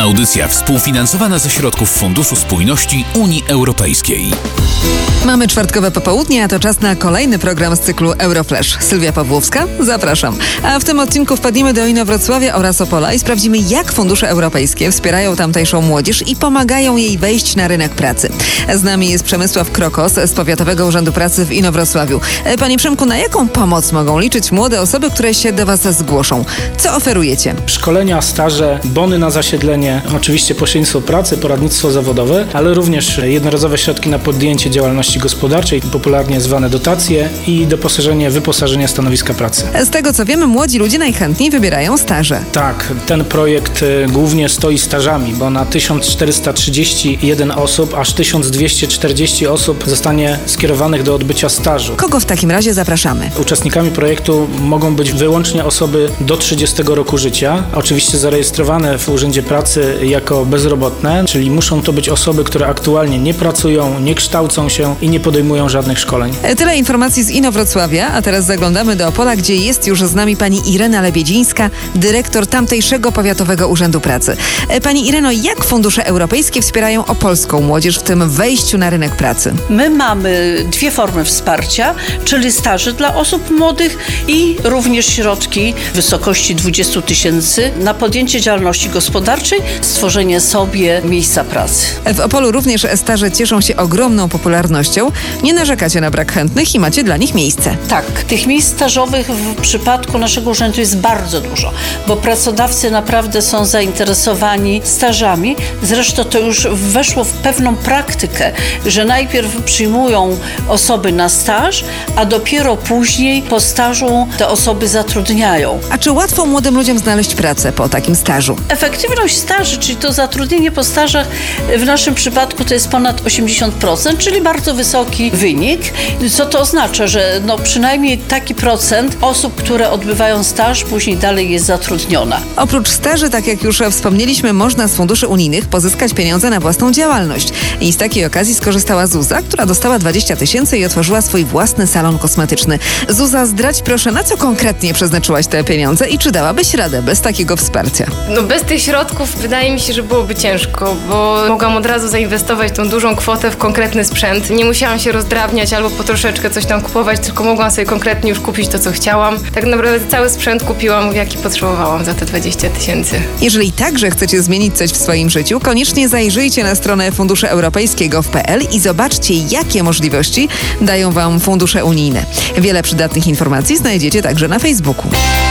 Audycja współfinansowana ze środków Funduszu Spójności Unii Europejskiej. Mamy czwartkowe popołudnie, a to czas na kolejny program z cyklu Euroflash. Sylwia Pawłowska, zapraszam. A w tym odcinku wpadniemy do Inowrocławia oraz Opola i sprawdzimy, jak fundusze europejskie wspierają tamtejszą młodzież i pomagają jej wejść na rynek pracy. Z nami jest Przemysław Krokos z Powiatowego Urzędu Pracy w Inowrocławiu. Panie Przemku, na jaką pomoc mogą liczyć młode osoby, które się do Was zgłoszą? Co oferujecie? Szkolenia, staże, bony na zasiedlenie, oczywiście pośrednictwo pracy, poradnictwo zawodowe, ale również jednorazowe środki na podjęcie działalności gospodarczej, popularnie zwane dotacje i doposażenie, wyposażenie stanowiska pracy. Z tego co wiemy, młodzi ludzie najchętniej wybierają staże. Tak, ten projekt y, głównie stoi stażami, bo na 1431 osób aż 1240 osób zostanie skierowanych do odbycia stażu. Kogo w takim razie zapraszamy? Uczestnikami projektu mogą być wyłącznie osoby do 30 roku życia, oczywiście zarejestrowane w Urzędzie Pracy jako bezrobotne, czyli muszą to być osoby, które aktualnie nie pracują, nie kształcą się i nie podejmują żadnych szkoleń. E, Tyle informacji z Inowrocławia, a teraz zaglądamy do Opola, gdzie jest już z nami pani Irena Lebiedzińska, dyrektor tamtejszego Powiatowego Urzędu Pracy. E, Pani Ireno, jak fundusze europejskie wspierają opolską młodzież w tym wejściu na rynek pracy? My mamy dwie formy wsparcia, czyli staże dla osób młodych i również środki w wysokości 20 tysięcy na podjęcie działalności gospodarczej, stworzenie sobie miejsca pracy. W Opolu również staże cieszą się ogromną popularnością. Nie narzekacie na brak chętnych i macie dla nich miejsce. Tak, tych miejsc stażowych w przypadku naszego urzędu jest bardzo dużo, bo pracodawcy naprawdę są zainteresowani stażami. Zresztą to już weszło w pewną praktykę, że najpierw przyjmują osoby na staż, a dopiero później po stażu te osoby zatrudniają. A czy łatwo młodym ludziom znaleźć pracę po takim stażu? Efektywność staży, czyli to zatrudnienie po stażach w naszym przypadku to jest ponad 80%, czyli bardzo wysoki wynik. Co to oznacza, że no przynajmniej taki procent osób, które odbywają staż, później dalej jest zatrudniona. Oprócz staży, tak jak już wspomnieliśmy, można z funduszy unijnych pozyskać pieniądze na własną działalność. I z takiej okazji skorzystała Zuza, która dostała 20 tysięcy i otworzyła swój własny salon kosmetyczny. Zuza, zdrać proszę, na co konkretnie przeznaczyłaś te pieniądze i czy dałabyś radę bez takiego wsparcia? No bez tych środków wydaje mi się, że byłoby ciężko, bo mogłam od razu zainwestować tą dużą kwotę w konkretny sprzęt. Nie musiałam się rozdrabniać albo po troszeczkę coś tam kupować, tylko mogłam sobie konkretnie już kupić to, co chciałam. Tak naprawdę cały sprzęt kupiłam, jaki potrzebowałam za te 20 tysięcy. Jeżeli także chcecie zmienić coś w swoim życiu, koniecznie zajrzyjcie na stronę fundusze europejskiego i zobaczcie, jakie możliwości dają Wam fundusze unijne. Wiele przydatnych informacji znajdziecie także na Facebooku.